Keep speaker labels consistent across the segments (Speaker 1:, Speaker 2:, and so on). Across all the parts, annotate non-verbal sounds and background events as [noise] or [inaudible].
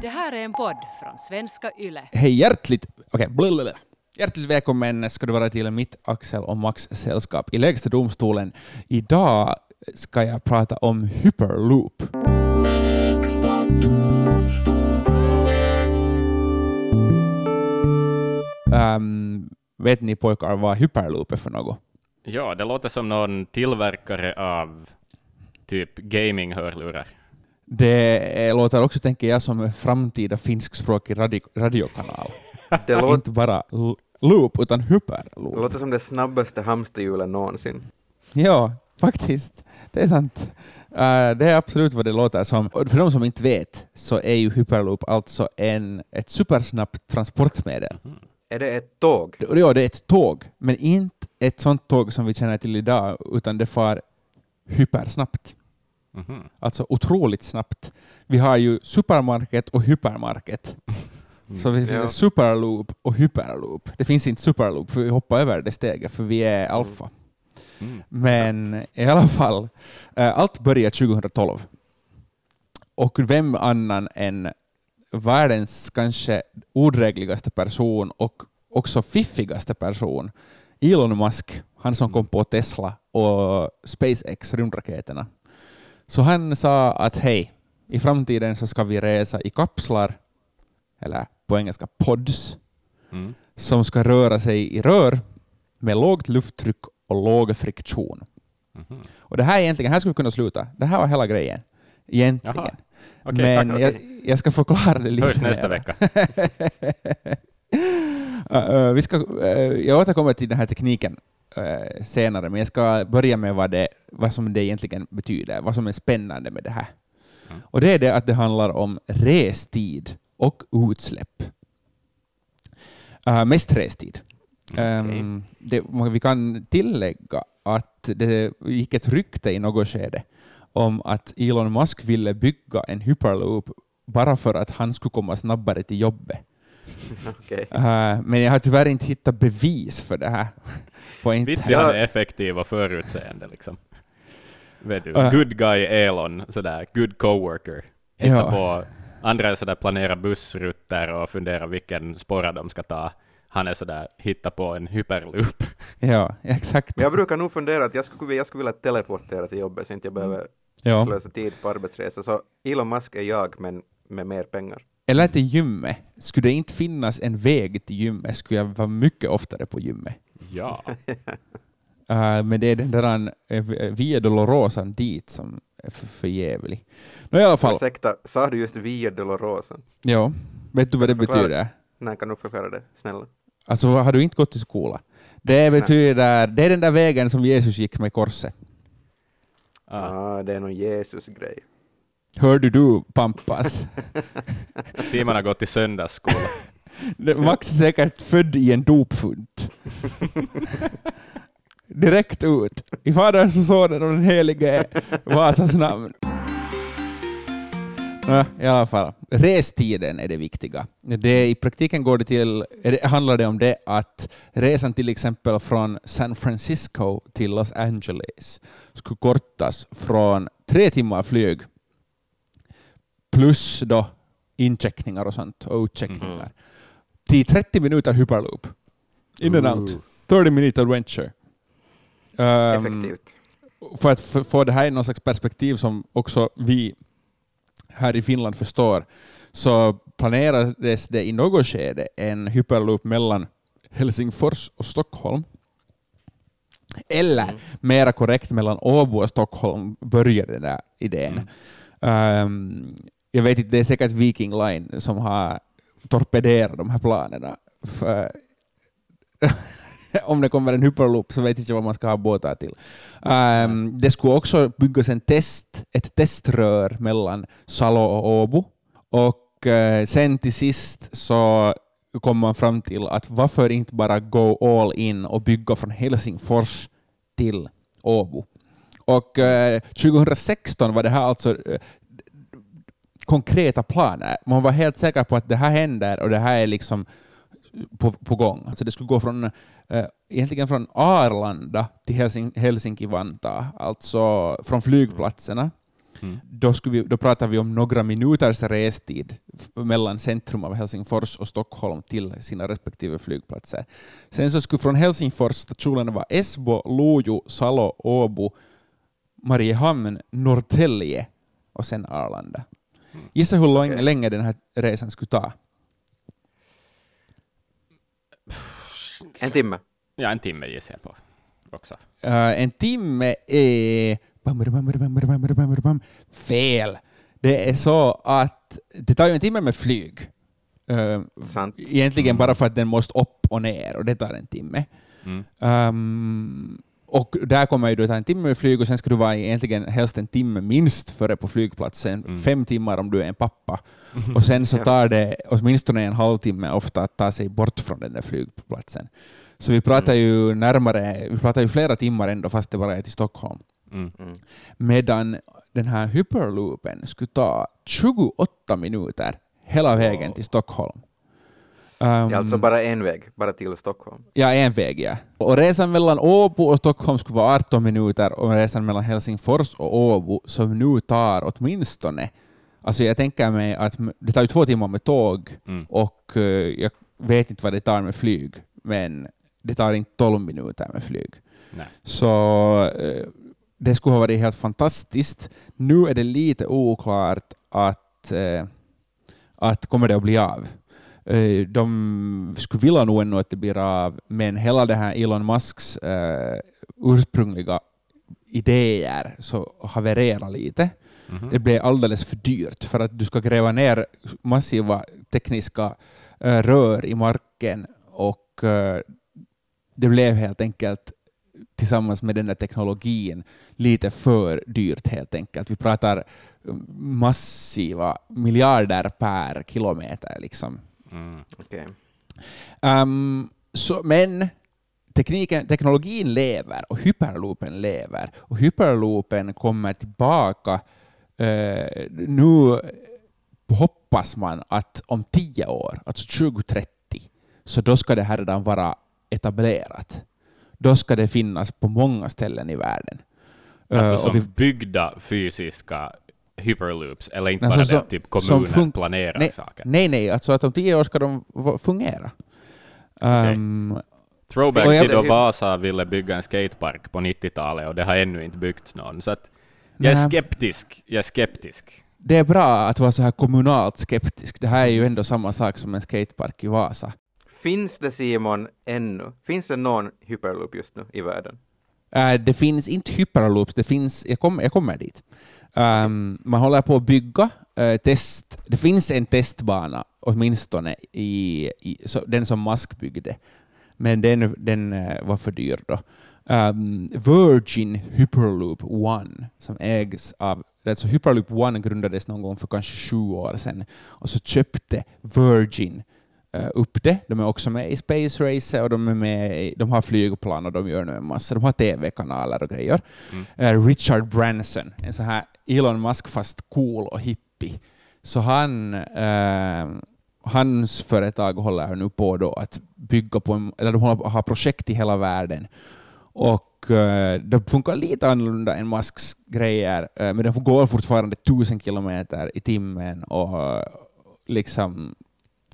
Speaker 1: Det här är en podd från svenska YLE.
Speaker 2: Hej hjärtligt, okay, blablabla. hjärtligt välkommen ska du vara till mitt Axel och Max sällskap i Lägsta domstolen. Idag ska jag prata om hyperloop. Um, vet ni pojkar vad hyperloop är för något?
Speaker 3: Ja, det låter som någon tillverkare av typ gaming-hörlurar.
Speaker 2: Det låter också, tänker jag, som en framtida finskspråkig radio radiokanal.
Speaker 4: Det låter,
Speaker 2: Inte bara loop, utan hyperloop.
Speaker 4: det låter som det snabbaste hamsterhjulet någonsin.
Speaker 2: Ja, faktiskt. Det är sant. Uh, det är absolut vad det låter som. Och för de som inte vet så är ju hyperloop alltså en, ett supersnabbt transportmedel.
Speaker 4: Är det ett tåg?
Speaker 2: Ja, det är ett tåg, men inte ett sånt tåg som vi känner till idag, utan det far hypersnabbt.
Speaker 3: Mhm.
Speaker 2: Alltså otroligt snabbt. Vi har ju supermarket och hypermarket. Så det finns
Speaker 4: Ja.
Speaker 2: superloop och hyperloop. Det finns inte superloop, för vi hoppar över det steget, för vi är alfa.
Speaker 3: Mm.
Speaker 2: Men i alla fall, eh, allt börjar 2012. Och vem annan än världens kanske odrägligaste person och också fiffigaste person, Elon Musk, han som kom på Tesla och SpaceX, rymdraketerna. Så han sa att hej, i framtiden så ska vi resa i kapslar, eller på engelska pods,
Speaker 3: Mm.
Speaker 2: som ska röra sig i rör med lågt lufttryck och låg friktion.
Speaker 3: Mhm.
Speaker 2: Och det här är egentligen, här ska vi kunna sluta. Det här var hela grejen. Egentligen.
Speaker 3: Jaha. Okej,
Speaker 2: Men
Speaker 3: tack.
Speaker 2: jag, jag ska förklara det lite
Speaker 3: Hörs nästa
Speaker 2: mer.
Speaker 3: vecka. [laughs]
Speaker 2: Uh, uh, vi ska, uh, jag återkommer till den här tekniken uh, senare, men jag ska börja med vad, det, vad som det egentligen betyder, vad som är spännande med det här.
Speaker 3: Mm.
Speaker 2: Och det är det att det handlar om restid och utsläpp. Uh, mest restid. Um, det, vi kan tillägga att det gick ett rykte i något skede om att Elon Musk ville bygga en hyperloop bara för att han skulle komma snabbare till jobbet. [laughs]
Speaker 4: Okej.
Speaker 2: Uh, men jag har tyvärr inte hittat bevis för det här. [laughs] På
Speaker 3: han är effektiv och förutseende liksom. Vet du,
Speaker 2: Ja.
Speaker 3: good guy Elon, sådär, good coworker. Hitta
Speaker 2: Ja.
Speaker 3: på, andra är sådär planera bussrutter och fundera vilken spåra de ska ta. Han är sådär, hitta på en hyperloop. [laughs]
Speaker 2: Ja, exakt.
Speaker 4: Men jag brukar nog fundera att jag skulle, jag skulle vilja teleportera till jobbet så inte jag behöver
Speaker 2: Ja.
Speaker 4: slösa tid på arbetsresa. Så Elon Musk är jag, men med mer pengar.
Speaker 2: Eller till gymmet. Skulle det inte finnas en väg till gymmet skulle jag vara mycket oftare på gymmet.
Speaker 3: Ja.
Speaker 2: Uh, [laughs] men det är den där uh, Via Dolorosan dit som är för, för jävlig. Nå, i alla fall.
Speaker 4: Ursäkta, sa du just Via Dolorosa?
Speaker 2: Ja. Vet du vad det
Speaker 4: Förklara.
Speaker 2: betyder?
Speaker 4: Nej, kan du förklara det? Snälla.
Speaker 2: Alltså har du inte gått i skola? Det betyder, det är den där vägen som Jesus gick med korset.
Speaker 3: Ah.
Speaker 4: Ah, det är någon Jesus-grej.
Speaker 2: Hörde du Pampas? [laughs]
Speaker 3: Simon har gått i söndagsskola. [laughs]
Speaker 2: Max är säkert född i en dopfunt. [laughs] Direkt ut. I Faderns och Sonens och den helige Vasas namn. Nå, I alla fall, restiden är det viktiga. Det, I praktiken går det till, handlar det om det att resan till exempel från San Francisco till Los Angeles skulle kortas från tre timmar flyg plus då incheckningar och sånt och utcheckningar till 30 minuter hyperloop. In and out. 30 minute adventure. Um,
Speaker 4: Effektivt.
Speaker 2: för att få det här i någon slags perspektiv som också vi här i Finland förstår, så planerades det i något skede en hyperloop mellan Helsingfors och Stockholm. Eller
Speaker 3: Mm.
Speaker 2: mera korrekt mellan Åbo och Stockholm började den där idén. Ehm, jag vet inte, det är säkert Viking Line som har torpederat de här planerna. För [laughs] om det kommer en hyperloop så vet jag inte vad man ska ha båtar till. Um, det skulle också byggas en test, ett teströr mellan Salo och Åbo. Och uh, sen till sist så kom man fram till att varför inte bara go all in och bygga från Helsingfors till Åbo. Och eh, 2016 var det här alltså eh, konkreta planer. Man var helt säker på att det här händer och det här är liksom på, på gång. Alltså det skulle gå från, eh, egentligen från Arlanda till Helsing, Helsinki-Vantaa, alltså från flygplatserna.
Speaker 3: Mm.
Speaker 2: Då, skulle vi, då pratar vi om några minuters restid mellan centrum av Helsingfors och Stockholm till sina respektive flygplatser. Sen så skulle från Helsingfors stationerna vara Esbo, Lojo, Salo, Åbo, Mariehamn, Norrtälje och sen Arlanda. Gissa hur lång,
Speaker 4: Okej.
Speaker 2: länge den här resan skulle ta?
Speaker 4: En timme.
Speaker 3: Ja, en timme gissar jag på också.
Speaker 2: Eh, en timme är... Fel! Det är så att det tar ju en timme med flyg. Eh,
Speaker 4: Sant.
Speaker 2: egentligen bara för att den måste upp och ner och det tar en timme.
Speaker 3: Mm.
Speaker 2: Ehm, och där kommer ju du ta en timme med flyg och sen ska du vara egentligen helst en timme minst före på flygplatsen.
Speaker 3: Mm.
Speaker 2: Fem timmar om du är en pappa. [laughs] Och sen så tar det åtminstone en halvtimme ofta att ta sig bort från den där flygplatsen. Så vi pratar ju närmare, vi pratar ju flera timmar ändå fast det bara är till Stockholm.
Speaker 3: Mm.
Speaker 4: Mm.
Speaker 2: Medan den här hyperloopen skulle ta 28 minuter hela vägen till Stockholm.
Speaker 4: Det är
Speaker 2: Um,
Speaker 4: alltså bara en väg, bara till Stockholm.
Speaker 2: Ja, en väg ja. Och resan mellan Åbo och Stockholm skulle vara 18 minuter och resan mellan Helsingfors och Åbo som nu tar åtminstone, alltså jag tänker mig att det tar ju två timmar med tåg
Speaker 3: Mm.
Speaker 2: och eh, jag vet inte vad det tar med flyg, men det tar inte 12 minuter med flyg.
Speaker 3: Nej.
Speaker 2: Så eh, det skulle ha varit helt fantastiskt. Nu är det lite oklart att, eh, att kommer det att bli av. Eh, de skulle vilja nog ännu att det blir av, men hela det här Elon Musks eh, ursprungliga idéer så havererar lite.
Speaker 3: Mhm.
Speaker 2: Det blev alldeles för dyrt för att du ska gräva ner massiva tekniska eh, rör i marken och eh, det blev helt enkelt tillsammans med den där teknologin lite för dyrt helt enkelt. Vi pratar eh, massiva miljarder per kilometer liksom.
Speaker 3: Mm.
Speaker 4: Okej.
Speaker 2: Um, så, men tekniken, teknologin lever och hyperloopen lever. Och hyperloopen kommer tillbaka eh, nu hoppas man att om tio år, alltså 2030, så då ska det här redan vara etablerat. Då ska det finnas på många ställen i världen. Eh,
Speaker 3: Alltså
Speaker 2: och
Speaker 3: som
Speaker 2: vi-
Speaker 3: byggda fysiska hyperloops, eller inte
Speaker 2: Alltså
Speaker 3: bara
Speaker 2: som-
Speaker 3: det, typ kommunen
Speaker 2: fun-
Speaker 3: planerar
Speaker 2: nej,
Speaker 3: saker.
Speaker 2: Nej, nej, alltså att om tio år ska de fungera. Um,
Speaker 3: Throwback
Speaker 2: Och jag-
Speaker 3: till då Vasa ville bygga en skatepark på 90-talet och det har ännu inte byggts någon. Så att jag är
Speaker 2: Nej.
Speaker 3: skeptisk. Jag är skeptisk.
Speaker 2: det är bra att vara så här kommunalt skeptisk. Det här är ju ändå samma sak som en skatepark i Vasa.
Speaker 4: Finns det Simon ännu? Finns det någon hyperloop just nu i världen?
Speaker 2: Äh, det finns inte hyperloops, det finns, jag, kom, jag kommer dit. Um, man håller på att bygga uh, test. Det finns en testbana, åtminstone, i, i så, den som Musk byggde. Men den, den uh, var för dyr då. Um, Virgin Hyperloop One, som ägs av... Alltså Hyperloop One grundades någon gång för kanske sju år sedan. Och så köpte Virgin upp det. De är också med i Space Race och de, är med i, de har flygplan och de gör nu en massa. De har TV-kanaler och grejer.
Speaker 3: Mm.
Speaker 2: Eh, Richard Branson, en sån här Elon Musk fast cool och hippie. Så han, eh, hans företag håller nu på då att bygga på, en, eller de håller på att ha projekt i hela världen. Och eh, de funkar lite annorlunda än Musks grejer, eh, men de går fortfarande tusen kilometer i timmen och eh, liksom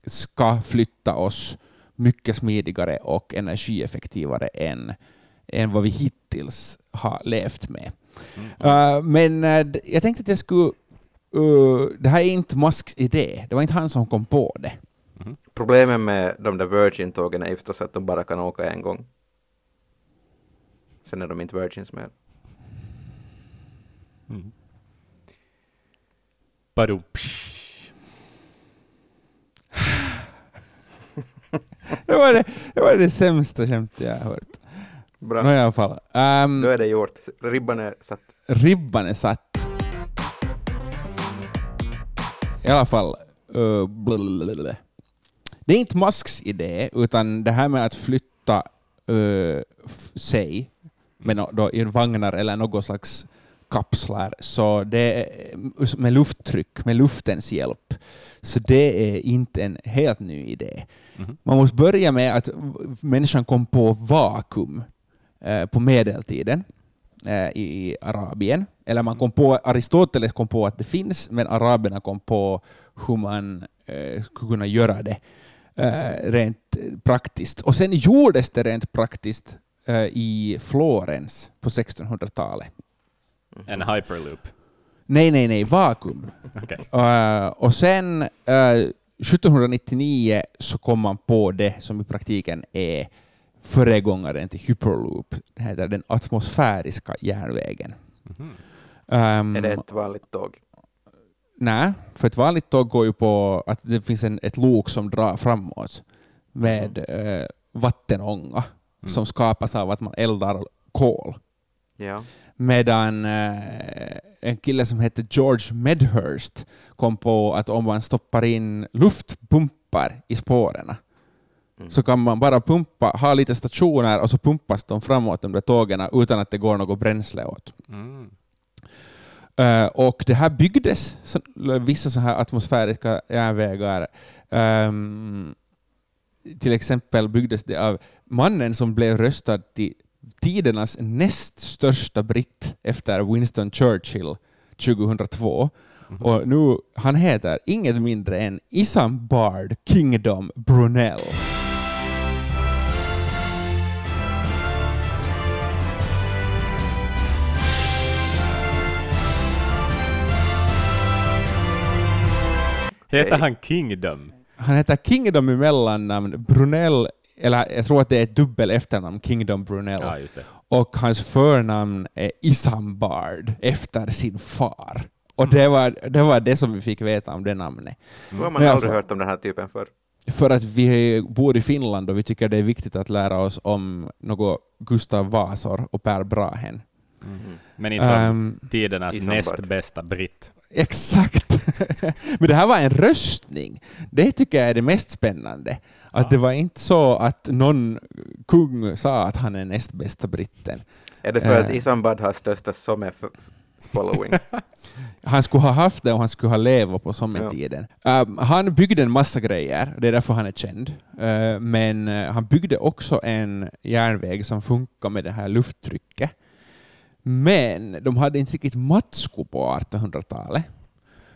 Speaker 2: ska flytta oss mycket smidigare och energieffektivare än, än vad vi hittills har levt med. Uh, men uh, jag tänkte att jag skulle... Uh, det här är inte Musks idé. Det var inte han som kom på det.
Speaker 4: Problemet med de där Virgin-tågen är ju förstås att de bara kan åka en gång. Sen är de inte Virgins mer.
Speaker 3: Mm. Badum. [laughs]
Speaker 2: Det var det, det, var det sämsta skämtet jag har hört.
Speaker 4: Bra.
Speaker 2: Nå, i alla fall. Um,
Speaker 4: Då är det gjort. Ribban är satt.
Speaker 2: ribban är satt. I alla fall. Uh, blablabla. det är inte Musks idé, utan det här med att flytta uh, sig med no, då, i vagnar eller något slags kapslar, så det är, med lufttryck, med luftens hjälp. Så det är inte en helt ny idé.
Speaker 3: Mhm.
Speaker 2: Man måste börja med att människan kom på vakuum eh, på medeltiden. eh, i Arabien. Eller man kom på, Aristoteles kom på att det finns, men araberna kom på hur man eh, skulle kunna göra det eh, rent praktiskt. Och sen gjordes det rent praktiskt eh, i Florens på 1600-talet.
Speaker 3: En hyperloop.
Speaker 2: Nej, nej, nej, vakuum.
Speaker 3: Okej.
Speaker 2: Eh, och sen eh, 1799 så kom man på det som i praktiken är föregångaren till hyperloop. Det heter den atmosfäriska järnvägen.
Speaker 3: Mhm.
Speaker 2: Um,
Speaker 4: Är det ett vanligt tåg?
Speaker 2: Nej, för ett vanligt tåg går ju på att det finns en, ett lok som drar framåt med eh, vattenånga
Speaker 3: Mm.
Speaker 2: som skapas av att man eldar kol.
Speaker 4: Ja.
Speaker 2: Medan eh, en kille som heter George Medhurst kom på att om man stoppar in luftpumpar i spåren
Speaker 4: Mm.
Speaker 2: så kan man bara pumpa, ha lite stationer och så pumpas de framåt de där tågen utan att det går något bränsle åt.
Speaker 3: Mm.
Speaker 2: Eh, och det här byggdes, så, vissa så här atmosfäriska järnvägar. Ehm, till exempel byggdes det av mannen som blev röstad till tidernas näst största britt efter Winston Churchill 2002.
Speaker 3: Mhm.
Speaker 2: Och nu, han heter inget mindre än Isambard Kingdom Brunel.
Speaker 3: Heter han Kingdom?
Speaker 2: Han heter Kingdom i mellannamn, Brunel, eller jag tror att det är ett dubbel efternamn, Kingdom Brunel.
Speaker 3: Ja, just det.
Speaker 2: Och hans förnamn är Isambard, efter sin far. Och det var, det var det som vi fick veta om det namnet.
Speaker 4: Då har man aldrig
Speaker 2: fall-
Speaker 4: hört om den här typen förr.
Speaker 2: För att vi bor i Finland och vi tycker det är viktigt att lära oss om något Gustav Vasor och Per Brahen.
Speaker 3: Mm. Men inte
Speaker 2: Ehm,
Speaker 3: tidernas
Speaker 4: Isambard.
Speaker 3: näst bästa britt.
Speaker 2: Exakt. [laughs] Men det här var en röstning. Det tycker jag är det mest spännande. Att
Speaker 3: Ja.
Speaker 2: det var inte så att någon kung sa att han är näst bästa britten.
Speaker 4: Är det för att
Speaker 2: Eh.
Speaker 4: Isambard har största somme-following? [laughs]
Speaker 2: Han skulle ha haft det och han skulle ha levat på sommartiden. Um, han byggde en massa grejer, det är därför han är känd. Uh, men uh, han byggde också en järnväg som funkar med det här lufttrycket. Men de hade inte riktigt matsko på 1800-talet.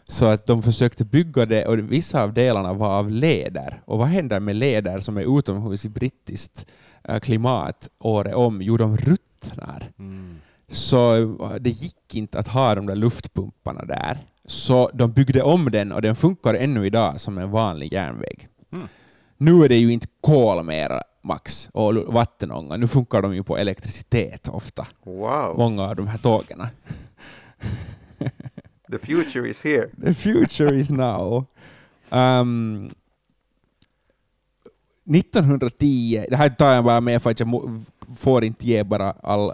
Speaker 2: Så att de försökte bygga det och vissa av delarna var av läder. Och vad händer med läder som är utomhus i brittiskt eh, klimat året om? Jo, de ruttnar.
Speaker 3: Mm.
Speaker 2: Så eh, det gick inte att ha de där luftpumparna där. Så de byggde om den och den funkar ännu idag som en vanlig järnväg.
Speaker 3: Mm.
Speaker 2: Nu är det ju inte kol mera, max, och vattenånga. Nu funkar de ju på elektricitet ofta,
Speaker 4: Wow,
Speaker 2: många av de här tågen.
Speaker 4: The future is here. [laughs]
Speaker 2: The future is now. Um, 1910, det här tar jag bara med för att jag får inte ge bara all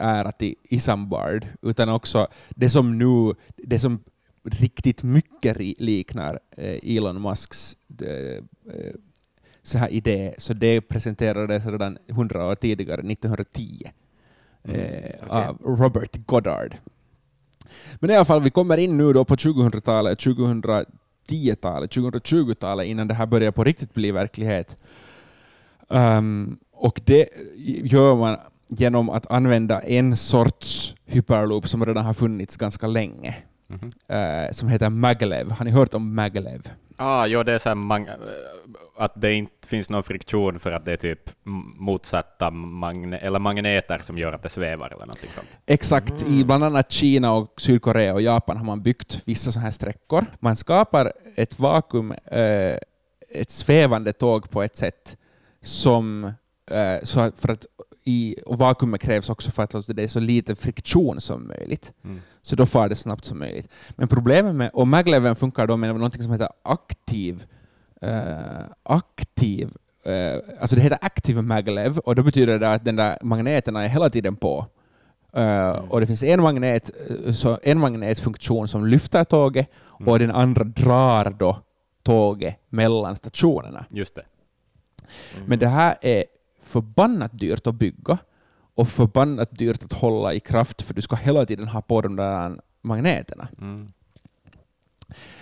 Speaker 2: ära till Isambard, utan också det som nu, det som riktigt mycket liknar eh, Elon Musks eh, så här idé, så det presenterades redan 100 år tidigare, 1910, eh,
Speaker 4: okej.
Speaker 2: av Robert Goddard. Men i alla fall, vi kommer in nu då på 2000-talet, 2010-talet, 2020-talet innan det här börjar på riktigt bli verklighet. Ehm, och det gör man genom att använda en sorts hyperloop som redan har funnits ganska länge,
Speaker 3: Mhm.
Speaker 2: eh, som heter maglev. Har ni hört om maglev?
Speaker 3: Ah, jo, det är så här äh, att det inte finns någon friktion för att det är typ motsatta magne- eller magneter som gör att det svävar eller någonting sånt.
Speaker 2: Exakt, i bland annat Kina, och Sydkorea och Japan har man byggt vissa sådana här sträckor. Man skapar ett vakuum, eh, ett svävande tåg på ett sätt som, eh, så att- för att i, och vakuumet krävs också för att det är så lite friktion som möjligt.
Speaker 3: Mm.
Speaker 2: Så då far det snabbt som möjligt. Men problemet med, och magleven funkar då med något som heter aktiv, eh, aktiv eh, alltså det heter active maglev och då betyder det att den där magneterna är hela tiden på. Eh, och det finns en, magnet, eh, så en magnetfunktion som lyfter tåget och den andra drar då tåget mellan stationerna.
Speaker 3: Just det.
Speaker 2: Men det här är förbannat dyrt att bygga och förbannat dyrt att hålla i kraft för du ska hela tiden ha på de där magneterna.
Speaker 3: Mm.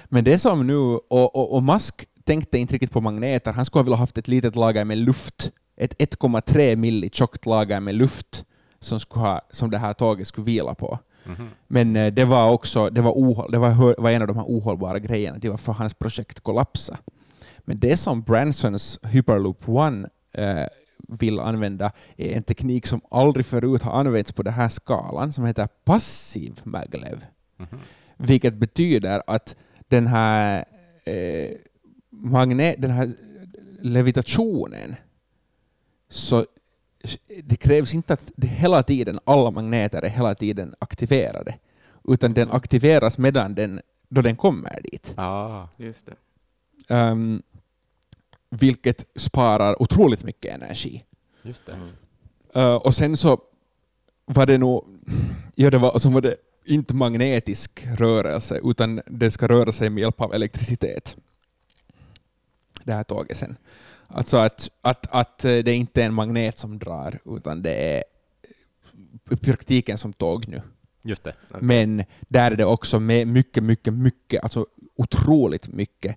Speaker 2: Men det som nu, och, och, och Musk tänkte inte riktigt på magneter, han skulle ha velat haft ett litet lager med luft, ett 1,3 milli tjockt lager med luft som, skulle ha, som det här tåget skulle vila på.
Speaker 3: Mhm.
Speaker 2: Men eh, det var också det var, ohåll, det var, var en av de här ohållbara grejerna, det var för hans projekt kollapsa. Men det som Bransons Hyperloop One eh, vill använda är en teknik som aldrig förut har använts på den här skalan, som heter passiv maglev.
Speaker 3: Mhm.
Speaker 2: Vilket betyder att den här, eh, magne- den här levitationen, så det krävs inte att det hela tiden, alla magneter är hela tiden aktiverade, utan den aktiveras medan den, då den kommer dit.
Speaker 3: Ah.
Speaker 4: Just det.
Speaker 2: Ehm, vilket sparar otroligt mycket energi.
Speaker 3: Just det.
Speaker 4: Mm.
Speaker 2: Eh, och sen så var det nog, ja det var, så var det inte magnetisk rörelse, utan det ska röra sig med hjälp av elektricitet. Det här tåget sen. Alltså att, att, att eh, det inte är en magnet som drar, utan det är praktiken som tåg nu.
Speaker 3: Just det.
Speaker 4: Okej.
Speaker 2: Men där är det också med mycket, mycket, mycket, alltså otroligt mycket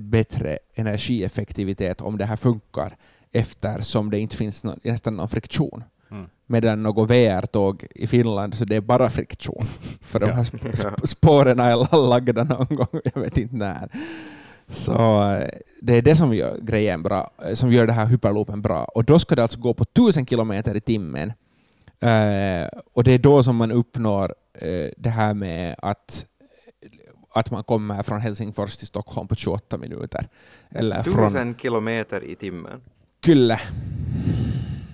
Speaker 2: bättre energieffektivitet om det här funkar eftersom det inte finns någon, nästan någon friktion.
Speaker 3: Mm.
Speaker 2: Medan något VR-tåg i Finland så det är bara friktion. [laughs] För de här sp- sp- spåren är lagda någon gång, [laughs] jag vet inte när. Så eh, det är det som gör grejen bra, eh, som gör det här hyperloopen bra. Och då ska det alltså gå på 1000 kilometer i timmen. Eh, och det är då som man uppnår eh, det här med att, att man kommer från Helsingfors till Stockholm på 28 minuter. Eller från
Speaker 4: Tusen kilometer i timmen.
Speaker 2: Kylle.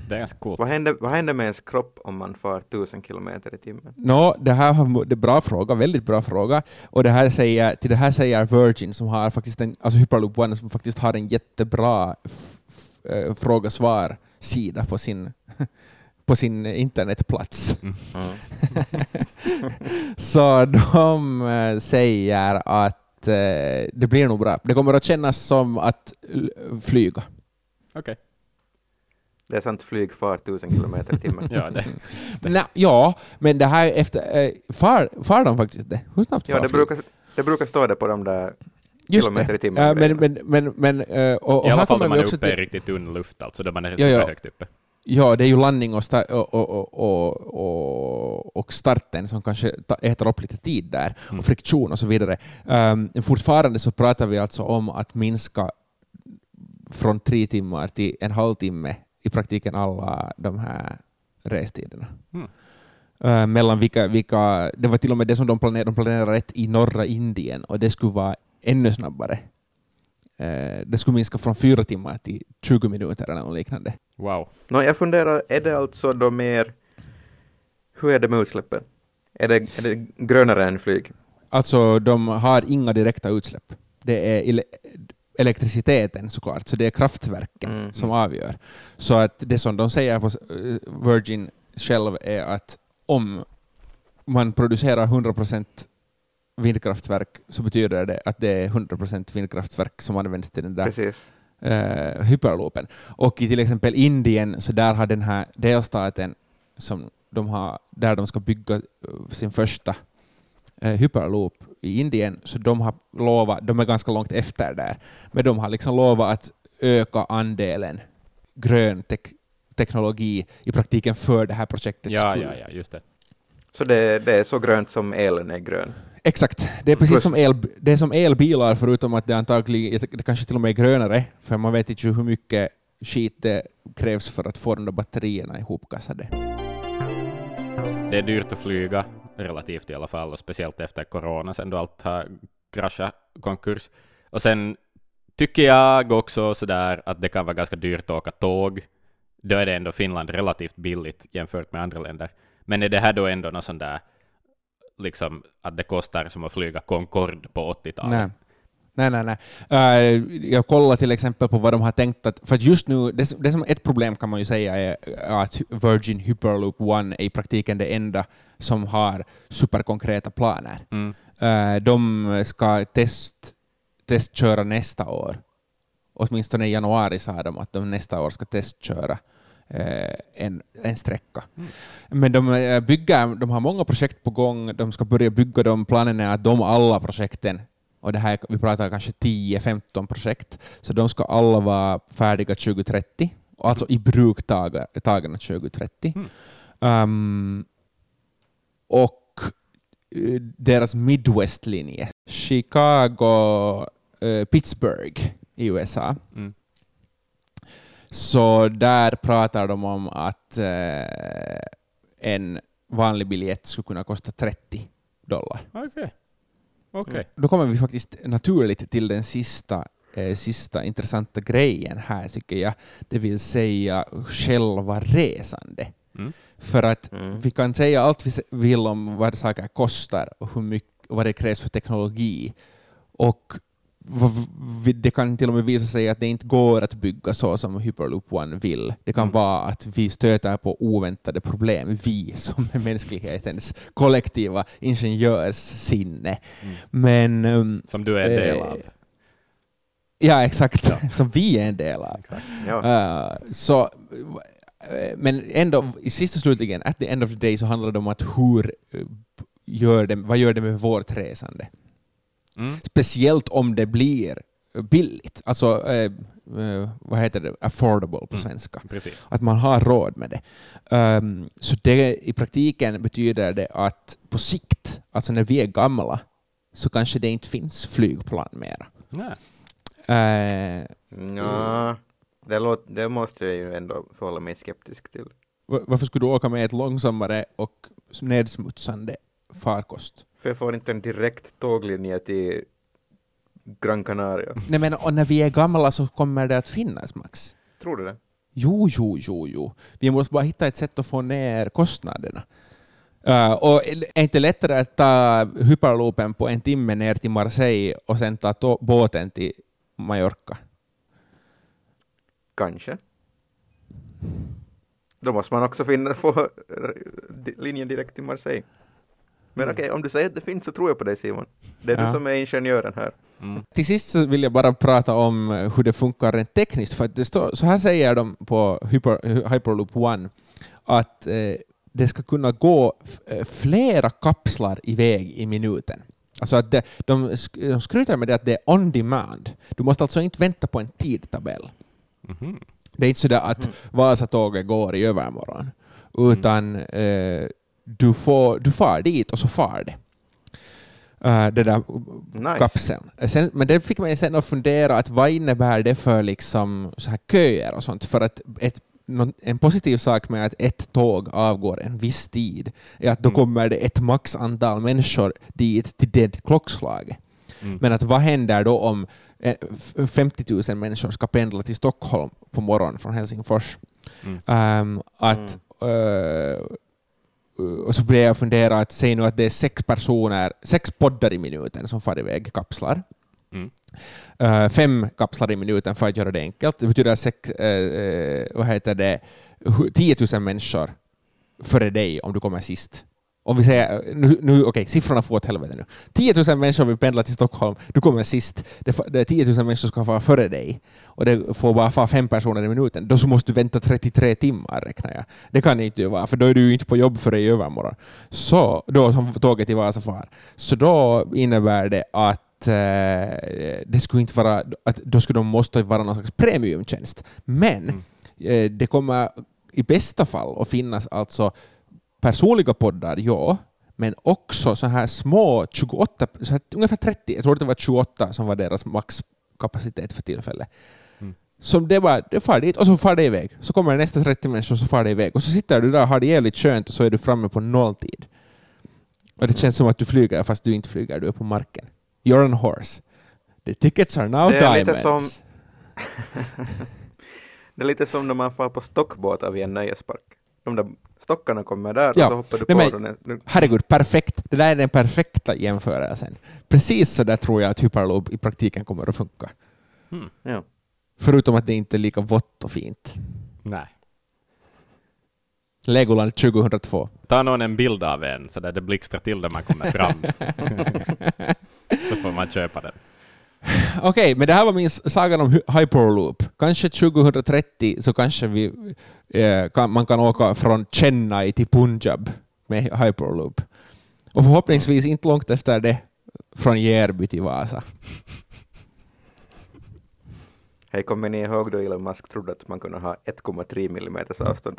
Speaker 3: Det är ganska coolt.
Speaker 4: Vad händer, vad händer med ens kropp om man far tusen kilometer i timmen?
Speaker 2: Nå, det här det är bra fråga, väldigt bra fråga. Och det här säger, till det här säger Virgin, som har faktiskt en, alltså Hyperloop One, som faktiskt har en jättebra f- eh, fråga-svar-sida på sin, [laughs] på sin internetplats.
Speaker 3: Mm. [laughs] [laughs] [laughs]
Speaker 2: Så de eh, säger att eh, det blir nog bra. Det kommer att kännas som att flyga.
Speaker 3: Okej.
Speaker 4: Det är sant, flyg far tusen kilometer i timmen. [laughs]
Speaker 3: Ja, det. [laughs]
Speaker 2: Ja, men det här efter... Eh, far, far de faktiskt det? Hur snabbt
Speaker 4: Ja,
Speaker 2: far
Speaker 4: det
Speaker 2: flyg?
Speaker 4: brukar, det brukar stå det på de där
Speaker 2: Just
Speaker 4: kilometer
Speaker 2: det.
Speaker 4: i timmen.
Speaker 2: Ja, men, men, men, men, och, och
Speaker 3: I alla fall när man är uppe i riktigt tunn luft, alltså då man är
Speaker 2: Ja, ja.
Speaker 3: superhögt uppe.
Speaker 2: Ja, det är ju landning och, sta- och, och, och, starten som kanske äter upp lite tid där,
Speaker 3: Mm.
Speaker 2: och friktion och så vidare. Um, fortfarande så pratar vi alltså om att minska från tre timmar till en halvtimme i praktiken alla de här restiderna.
Speaker 3: Mm.
Speaker 2: Uh, mellan vilka, vilka, det var till och med det som de planerade, de planerade rätt i norra Indien och det skulle vara ännu snabbare. Uh, det skulle minska från fyra timmar till 20 minuter eller något liknande.
Speaker 3: Wow.
Speaker 4: Nå, jag funderar, är det alltså då mer... Hur är det med utsläppen? Är det, är det grönare än flyg?
Speaker 2: Alltså, de har inga direkta utsläpp. Det är ele- elektriciteten såklart, så det är kraftverken
Speaker 4: Mm.
Speaker 2: som avgör. Så att det som de säger på eh, Virgin själv är att om man producerar 100% vindkraftverk så betyder det att det är 100% vindkraftverk som används till den där
Speaker 4: Precis.
Speaker 2: eh, hyperloopen. Och i till exempel Indien, så där har den här delstaten som de har, där de ska bygga eh, sin första eh, hyperloop i Indien, så de har lovat, de är ganska långt efter där, men de har liksom lovat att öka andelen grön tek- teknologi i praktiken för det här projektet
Speaker 3: Ja,
Speaker 2: skull.
Speaker 3: ja, ja, just det.
Speaker 4: Så det, det är så grönt som elen är grön.
Speaker 2: Exakt. Det är precis
Speaker 4: Plus-
Speaker 2: som, el, det är som elbilar, förutom att det antagligen det kanske till och med är grönare, för man vet inte hur mycket skit det krävs för att få de där batterierna ihopkassade.
Speaker 3: Det är dyrt att flyga, relativt i alla fall, och speciellt efter corona, sen då allt har kraschat konkurs. Och sen tycker jag också sådär att det kan vara ganska dyrt att åka tåg. Då är det ändå Finland relativt billigt jämfört med andra länder. Men är det här då ändå något sånt där, liksom att det kostar som att flyga Concorde på 80-talet?
Speaker 2: Nej. Nej, nej. Eh, jag kollar till exempel på vad de har tänkt att... För att just nu, det, det som ett problem kan man ju säga är att Virgin Hyperloop One är i praktiken det enda som har superkonkreta planer.
Speaker 3: Mm.
Speaker 2: Eh, de ska test, testköra nästa år. Åtminstone i januari sa de att de nästa år ska testköra en, en sträcka. Men de, eh, bygger, de har många projekt på gång, de ska börja bygga dem. Planen är att de alla projekten, och det här, vi pratar kanske 10-15 projekt, så de ska alla vara färdiga 2030, alltså i bruk tagna 2030.
Speaker 3: Mm.
Speaker 2: Um, och eh, deras Midwest-linje, Chicago, eh, Pittsburgh i USA.
Speaker 3: Mm.
Speaker 2: Så där pratar de om att eh, en vanlig biljett skulle kunna kosta 30 dollar.
Speaker 3: Okej. Okej.
Speaker 2: Då kommer vi faktiskt naturligt till den sista, eh, sista intressanta grejen här, tycker jag. Det vill säga själva resande.
Speaker 3: Mm.
Speaker 2: För att
Speaker 4: Mm.
Speaker 2: vi kan säga allt vi vill om vad saker kostar och hur mycket, och vad det krävs för teknologi. Och det kan till och med visa sig att det inte går att bygga så som Hyperloop One vill. Det kan
Speaker 3: Mm.
Speaker 2: vara att vi stöter på oväntade problem, vi som är mänsklighetens kollektiva ingenjörssinne.
Speaker 3: Mm.
Speaker 2: Men... um,
Speaker 3: Som du är en del
Speaker 2: eh,
Speaker 3: av.
Speaker 2: Ja, exakt.
Speaker 3: Ja. [laughs]
Speaker 2: Som vi är en del av.
Speaker 3: Exakt.
Speaker 4: Ja.
Speaker 2: Uh, så, eh, men ändå, i sista slutligen, at the end of the day, så handlar det om att hur eh, gör det, vad gör det med vårt resande?
Speaker 3: Mm.
Speaker 2: Speciellt om det blir billigt. Alltså, eh, eh, vad heter det? Affordable på
Speaker 3: Mm.
Speaker 2: svenska.
Speaker 3: Precis.
Speaker 2: Att man har råd med det. Um, så det i praktiken betyder det att på sikt, alltså när vi är gamla, så kanske det inte finns flygplan mera.
Speaker 3: Nej.
Speaker 2: Eh,
Speaker 4: Ja, det, låt, det måste jag ju ändå förhålla mig skeptisk till.
Speaker 2: Va- Varför skulle du åka med ett långsammare och nedsmutsande farkost?
Speaker 4: För jag får inte en direkt tåglinje till Gran Canaria.
Speaker 2: Nej, men och när vi är gamla så kommer det att finnas, Max.
Speaker 4: Tror du det?
Speaker 2: Jo, jo, jo, jo. Vi måste bara hitta ett sätt att få ner kostnaderna. Uh, och är inte lättare att ta hyperloopen på en timme ner till Marseille och sen ta båten till Mallorca?
Speaker 4: Kanske. Då måste man också finna få eh, linjen direkt till Marseille. Men
Speaker 2: Mm.
Speaker 4: okej, om du säger att det finns så tror jag på dig Simon. Det är
Speaker 2: Ja.
Speaker 4: du som är ingenjören här.
Speaker 3: Mm.
Speaker 2: Till sist så vill jag bara prata om eh, hur det funkar rent tekniskt. För att det står, så här säger de på Hyper, Hyperloop One att eh, det ska kunna gå f- eh, flera kapslar iväg i minuten. Alltså att det, de, sk- de skryter med det att det är on demand. Du måste alltså inte vänta på en tidtabell.
Speaker 3: Mhm.
Speaker 2: Det är inte sådär att
Speaker 4: Mm.
Speaker 2: Vasatåget går i övermorgon, utan eh, du, får, du far dit och så far det. Eh, det där
Speaker 4: Nice.
Speaker 2: kapseln. Sen, men det fick mig sen att fundera att vad innebär det för liksom så här köer och sånt? För att ett, en positiv sak med att ett tåg avgår en viss tid är att då
Speaker 3: Mm.
Speaker 2: kommer det ett maxantal människor dit till det klockslaget.
Speaker 3: Mm.
Speaker 2: Men att vad händer då om eh, f- 50 000 människor ska pendla till Stockholm på morgonen från Helsingfors?
Speaker 3: Mm.
Speaker 2: Ehm, att, eh, och så började jag fundera att säg nu att det är sex personer, sex poddar i minuten som far iväg kapslar.
Speaker 3: Mm.
Speaker 2: Eh, fem kapslar i minuten för att göra det enkelt. Det betyder sex, eh, eh, vad heter det, hu- 10 000 människor före dig om du kommer sist. Om vi säger, nu, nu, okej, siffrorna får åt helvete nu. 10 000 människor vill pendla till Stockholm, du kommer sist. Det, det är 10 000 människor som ska vara före dig och det får bara vara fem personer i minuten. Då så måste du vänta 33 timmar, räknar jag. Det kan inte vara, för då är du ju inte på jobb för i övermorgon. Så, då som tåget till Vasa far. Så då innebär det att eh, det skulle inte vara, att då skulle de måste vara någon slags premiumtjänst. Men
Speaker 3: Mm.
Speaker 2: eh, det kommer i bästa fall att finnas alltså personliga poddar, ja, men också så här små 28, så här, ungefär 30, jag tror det var 28 som var deras maxkapacitet för tillfället.
Speaker 3: Mm.
Speaker 2: Som det var, det far dit och så far det iväg. Så kommer nästa 30 människor och så far det iväg. Och så sitter du där och har det jävligt skönt och så är du framme på nolltid. Och det känns som att du flyger fast du inte flyger, du är på marken. You're on horse. The tickets are now
Speaker 4: Det är lite
Speaker 2: diamonds.
Speaker 4: som- [laughs] Det är lite som när man far på stockbåtar vid en nöjespark. De där stockarna kommer där
Speaker 2: Ja.
Speaker 4: och så hoppar du
Speaker 2: Nej,
Speaker 4: på
Speaker 2: men-
Speaker 4: den.
Speaker 2: Herregud, perfekt. Det där är den perfekta jämförelsen. Precis så där tror jag att Hyperloop i praktiken kommer att funka.
Speaker 3: Mm.
Speaker 4: Ja.
Speaker 2: Förutom att det inte är lika vått och fint.
Speaker 3: Nej.
Speaker 2: Legoland 2002.
Speaker 3: Ta någon en bild av en så där det blixtrar till när man kommer fram. [laughs] så får man köpa den.
Speaker 2: Okej, men det här var min saga om Hy- Hyperloop. Kanske 2030 så kanske vi, eh, kan, man kan åka från Chennai till Punjab med Hyperloop. Och förhoppningsvis inte långt efter det från Järby till Vasa.
Speaker 4: Hej, kommer ni ihåg då Elon Musk trodde att man kunde ha 1,3 millimeters avstånd?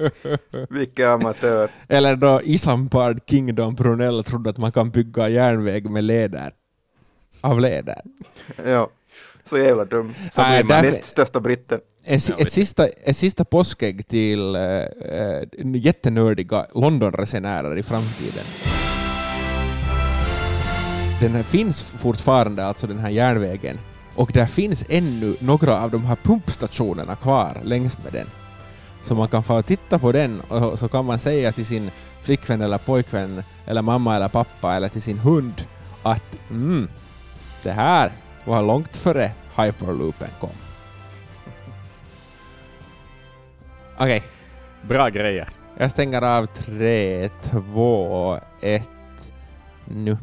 Speaker 4: [laughs] Vilken amatör.
Speaker 2: Eller då Isambard Kingdom Brunel trodde att man kan bygga järnväg med läder. Av läder.
Speaker 4: Ja, så jävla dum.
Speaker 3: Så blir man
Speaker 4: Näst största britten.
Speaker 2: En,
Speaker 3: Ja,
Speaker 2: ett, sista, ett sista påskägg till äh, äh, jättenördiga Londonresenärer i framtiden. Den här finns fortfarande, alltså den här järnvägen, och där finns ännu några av de här pumpstationerna kvar längs med den. Så man kan få titta på den och så kan man säga till sin flickvän eller pojkvän eller mamma eller pappa eller till sin hund att mm, det här var långt före hyperloopen kom. Okej,
Speaker 3: Bra grejer.
Speaker 2: jag stänger av tre, två, ett, nu.